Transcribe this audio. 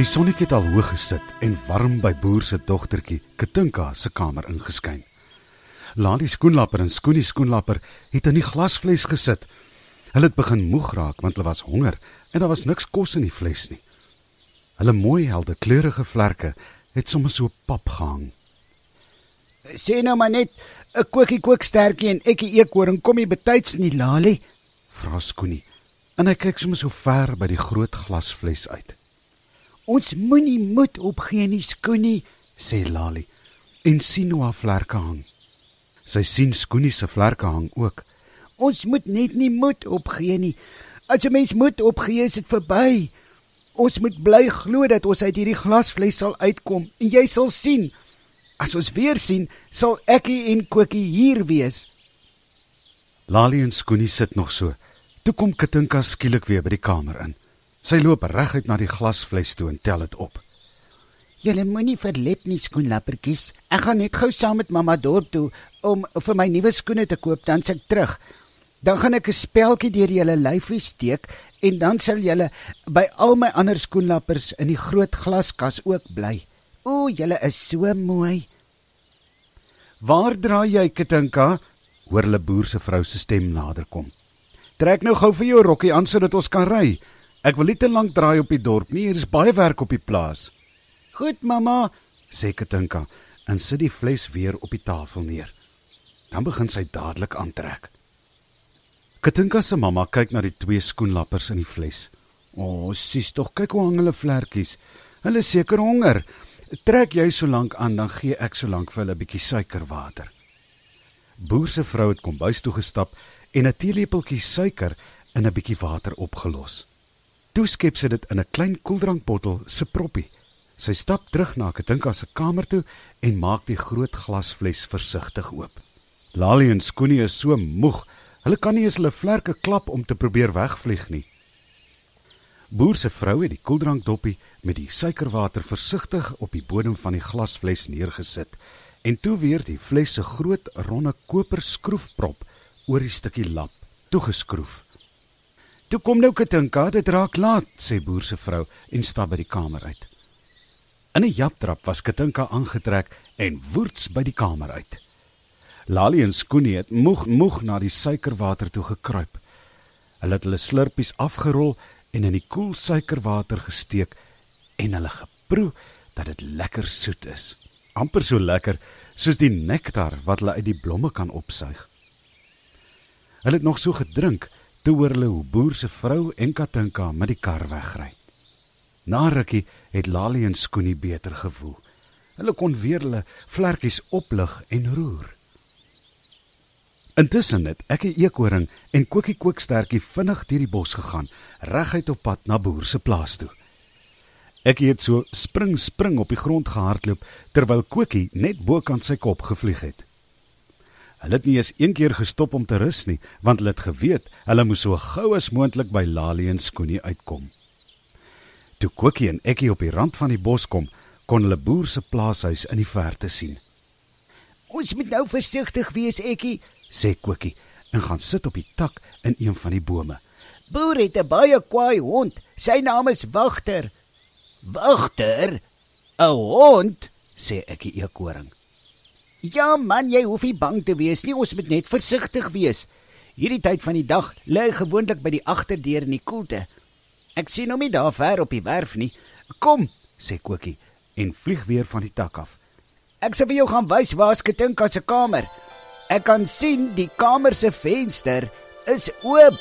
Die sonnetjie het al hoog gesit en warm by boer se dogtertjie Katinka se kamer ingeskyn. Lali skoenlapper en Skoonie skoenlapper het in die glasvles gesit. Hulle het begin moeg raak want hulle was honger en daar was niks kos in die vles nie. Hulle mooi helde kleurige vlerke het sommer so pap gehang. Sê nou maar net 'n kookie kookstertjie en ek eekoring kom jy betyds nie Lali? Vra Skoonie. En hy kyk sommer so ver by die groot glasvles uit. Ons moenie moed opgee nie Skoonie, sê Lali en sien hoe haar vlerke hang. Sy sien Skoonie se vlerke hang ook. Ons moet net nie moed opgee nie. As 'n mens moed opgee, is dit verby. Ons moet bly glo dat ons uit hierdie glasvles sal uitkom en jy sal sien. As ons weer sien, sal Ekkie en Kokkie hier wees. Lali en Skoonie sit nog so. Toe kom Katinka skielik weer by die kamer in. Sy loop reguit na die glasvles toe en tel dit op. Julle moenie verlep nie skoenlappertjies. Ek gaan net gou saam met mamma dorp toe om vir my nuwe skoene te koop, dan se ek terug. Dan gaan ek 'n speltjie deur julle lyfie steek en dan sal julle by al my ander skoenlappers in die groot glaskas ook bly. O, julle is so mooi. Waar draai jy, Katinka? Hoor hulle boer se vrou se stem nader kom. Trek nou gou vir jou rokkie aan sodat ons kan ry. Ek wil nie te lank draai op die dorp nie, hier is baie werk op die plaas. Goed, mamma, sê Katinka en sit die fles weer op die tafel neer. Dan begin sy dadelik aantrek. Katinka se mamma kyk na die twee skoenlappers in die fles. O, oh, sies tog, kyk hoe hang hulle vlekkies. Hulle seker honger. Trek jy so lank aan, dan gee ek so lank vir hulle 'n bietjie suikerwater. Boer se vrou het kombuis toe gestap en 'n teelepeltjie suiker in 'n bietjie water opgelos. Toe skep sy dit in 'n klein koeldrankbottel se proppie. Sy stap terug na Katinka se kamer toe en maak die groot glasfles versigtig oop. Lali en Skoonie is so moeg, hulle kan nie eens hulle vlerke klap om te probeer wegvlieg nie. Boer se vrou het die koeldrankdoppie met die suikerwater versigtig op die bodem van die glasfles neergesit en toe weer die fles se groot ronde koper skroefprop oor die stukkie lap toegeskroef. "Toe kom nou Katinka, dit raak laat," sê boer se vrou en stap by die kamer uit. In 'n japtrap was Katinka aangetrek en woets by die kamer uit. Lali en Skoonie het moeg moeg na die suikerwater toe gekruip. Hulle het hulle slurpies afgerol en in die koel suikerwater gesteek en hulle geproe dat dit lekker soet is. amper so lekker soos die nektar wat hulle uit die blomme kan opsuig. Hulle het nog so gedrink toe hoor hulle hoe boer se vrou en Katinka met die kar wegry. Na rukkie het Lali en Skoonie beter gevoel. Hulle kon weer hulle vlekkies oplig en roer. Intussen het ek 'n eekoring en Kokkie kookstertjie vinnig deur die bos gegaan, reguit op pad na boer se plaas toe. Ek het so spring spring op die grond gehardloop terwyl Kokkie net bokant sy kop gevlieg het. Hulle het nie eens een keer gestop om te rus nie, want hulle het geweet hulle moes so gou as moontlik by Lali en Skoonie uitkom. Toe Kokkie en Ekkie op die rand van die bos kom, kon hulle boer se plaashuis in die verte sien. Ons moet nou versigtig wees, Ekkie, sê Kokkie en gaan sit op die tak in een van die bome. Boer het 'n baie kwaai hond. Sy naam is Wagter. Wagter? 'n Hond? sê ek die eekoring. Ja man, jy hoef nie bang te wees nie. Ons moet net versigtig wees. Hierdie tyd van die dag lê hy gewoonlik by die agterdeur in die koelte. Ek sien hom nie daar ver op die werf nie. Kom, sê Kokkie en vlieg weer van die tak af. Ek sê vir jou gaan wys waar Skatinka se kamer. Ek kan sien die kamer se venster is oop.